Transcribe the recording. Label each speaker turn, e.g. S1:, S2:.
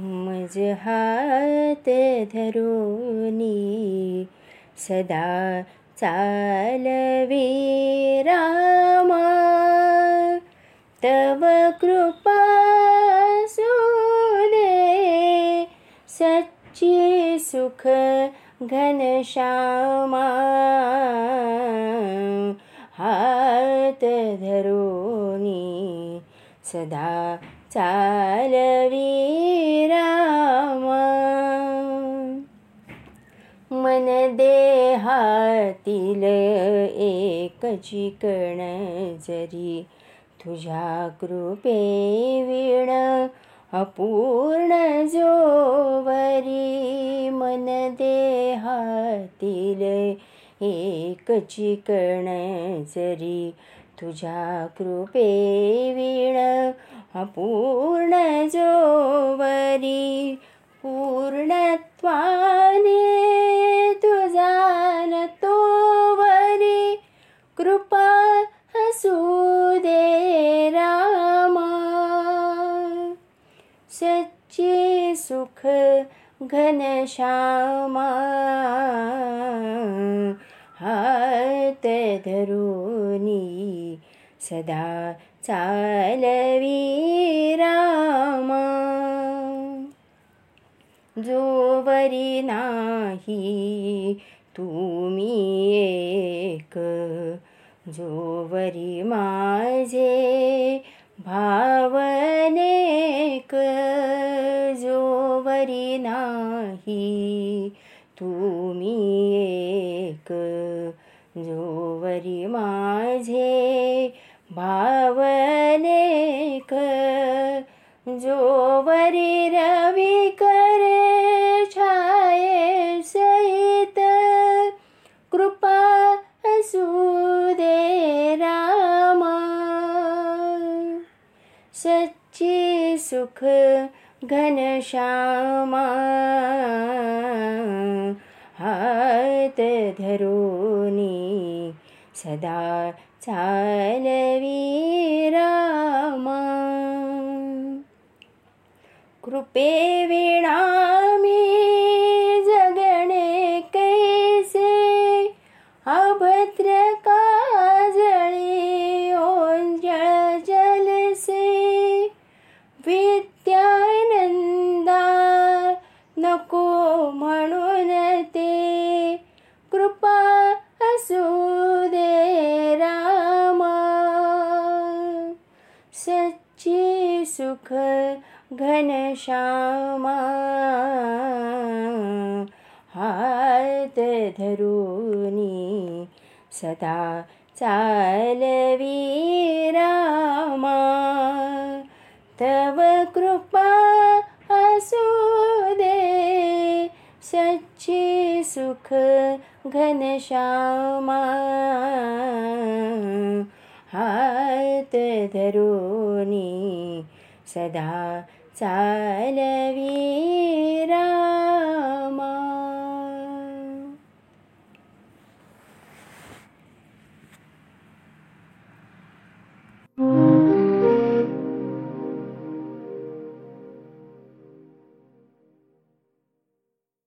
S1: माझ हात धरुनी सदा चालवी रामा। तव कृपा सुदे सच्ची सुख घनश्यामा हात धरुनी सदा चालवी देहातील एक चिकण जरी। तुझ्या कृपे विण अपूर्ण जोवरी। मन देहातील एक चिकण जरी। तुझ्या कृपे विण अपूर्ण जोवरी। पूर्णत्वाने तुझा न तोवरी कृपा हसू दे रामा। सच्चे सुख घनश्यामा हात धरुनी सदा चालवी रामा। जोवरी नाही तुम्ही एक जोवरी माझे भावनेक जोवरी नाही तुम्ही एक जोवरी माझे भावनेक जोवरी रवी सच्ची सुख घनश्यामा हात धरुनी सदा चालवी रामा। कृपे विणा सच्ची सुख घन घनश्यामा हात धरुनी सदा चालवी रामा। तव कृपा असू दे सच्ची सुख घनश्यामा हात धरुनी सदा चालवीरा।